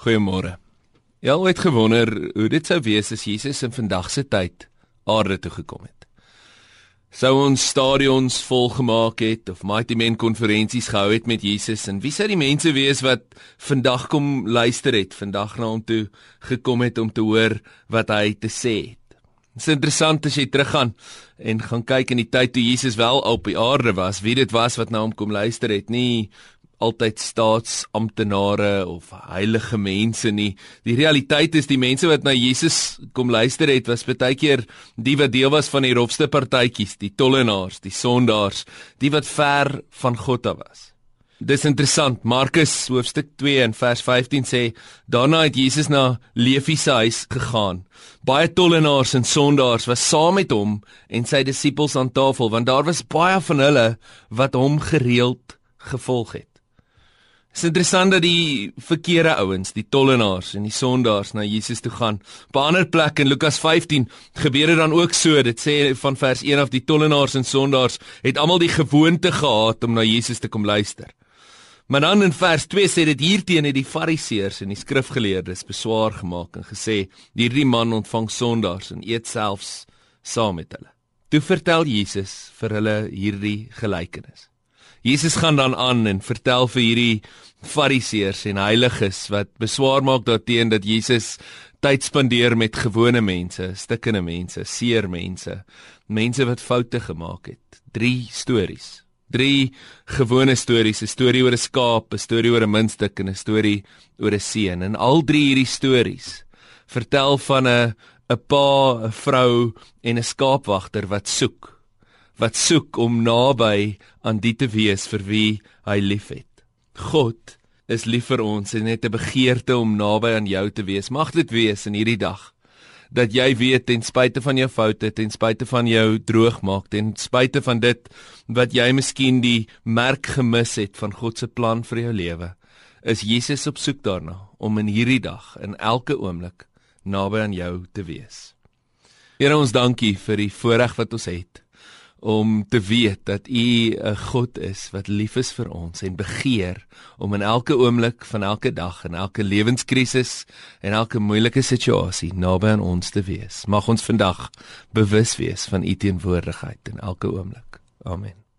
Goeiemôre. Jy al ooit gewonder hoe dit sou wees as Jesus in vandag se tyd aarde toe gekom het? Sou ons stadions volgemaak het of mighty men konferensies gehou het met Jesus en wie sou die mense wees wat vandag kom luister het, vandag na hom toe gekom het om te hoor wat hy te sê het? Dit is interessant as jy teruggaan en gaan kyk in die tyd toe Jesus wel op die aarde was, wie dit was wat na hom kom luister het, nie altyd staatsamptenare of heilige mense nie. Die realiteit is die mense wat na Jesus kom luister het, was baie keer die wat deel was van die rofste partytjies, die tollenaars, die sondaars, die wat ver van God af was. Dis interessant. Markus hoofstuk 2 en vers 15 sê daarna het Jesus na Levi se huis gegaan. Baie tollenaars en sondaars was saam met hom en sy disippels aan tafel want daar was baie van hulle wat hom gereeld gevolg het. Dit is interessant dat die verkeerde ouens, die tollenaars en die sondaars na Jesus toe gaan. Op 'n ander plek in Lukas 15 gebeur dit dan ook so. Dit sê van vers 1 af die tollenaars en sondaars het almal die gewoonte gehad om na Jesus te kom luister. Maar dan in vers 2 sê dit hierteen het die fariseërs en die skrifgeleerdes beswaar gemaak en gesê hierdie man ontvang sondaars en eet selfs saam met hulle. Toe vertel Jesus vir hulle hierdie gelykenis. Jesus gaan dan aan en vertel vir hierdie fariseërs en heiliges wat beswaar maak daarteenoor dat Jesus tyd spandeer met gewone mense, stikkende mense, seer mense, mense wat foute gemaak het. Drie stories. Drie gewone stories, 'n storie oor 'n skaap, 'n storie oor 'n muntstuk en 'n storie oor 'n seun. En al drie hierdie stories vertel van 'n 'n pa, 'n vrou en 'n skaapwagter wat soek wat soek om naby aan die te wees vir wie hy liefhet. God is lief vir ons en het 'n begeerte om naby aan jou te wees. Mag dit wees in hierdie dag dat jy weet ten spyte van jou foute, ten spyte van jou droogmaak, ten spyte van dit wat jy miskien die merk gemis het van God se plan vir jou lewe, is Jesus op soek daarna om in hierdie dag in elke oomblik naby aan jou te wees. Here ons dankie vir die voorreg wat ons het om te weet dat U 'n God is wat lief is vir ons en begeer om in elke oomblik van elke dag en elke lewenskrisis en elke moeilike situasie naby aan ons te wees. Mag ons vandag bewus wees van U teenwoordigheid in elke oomblik. Amen.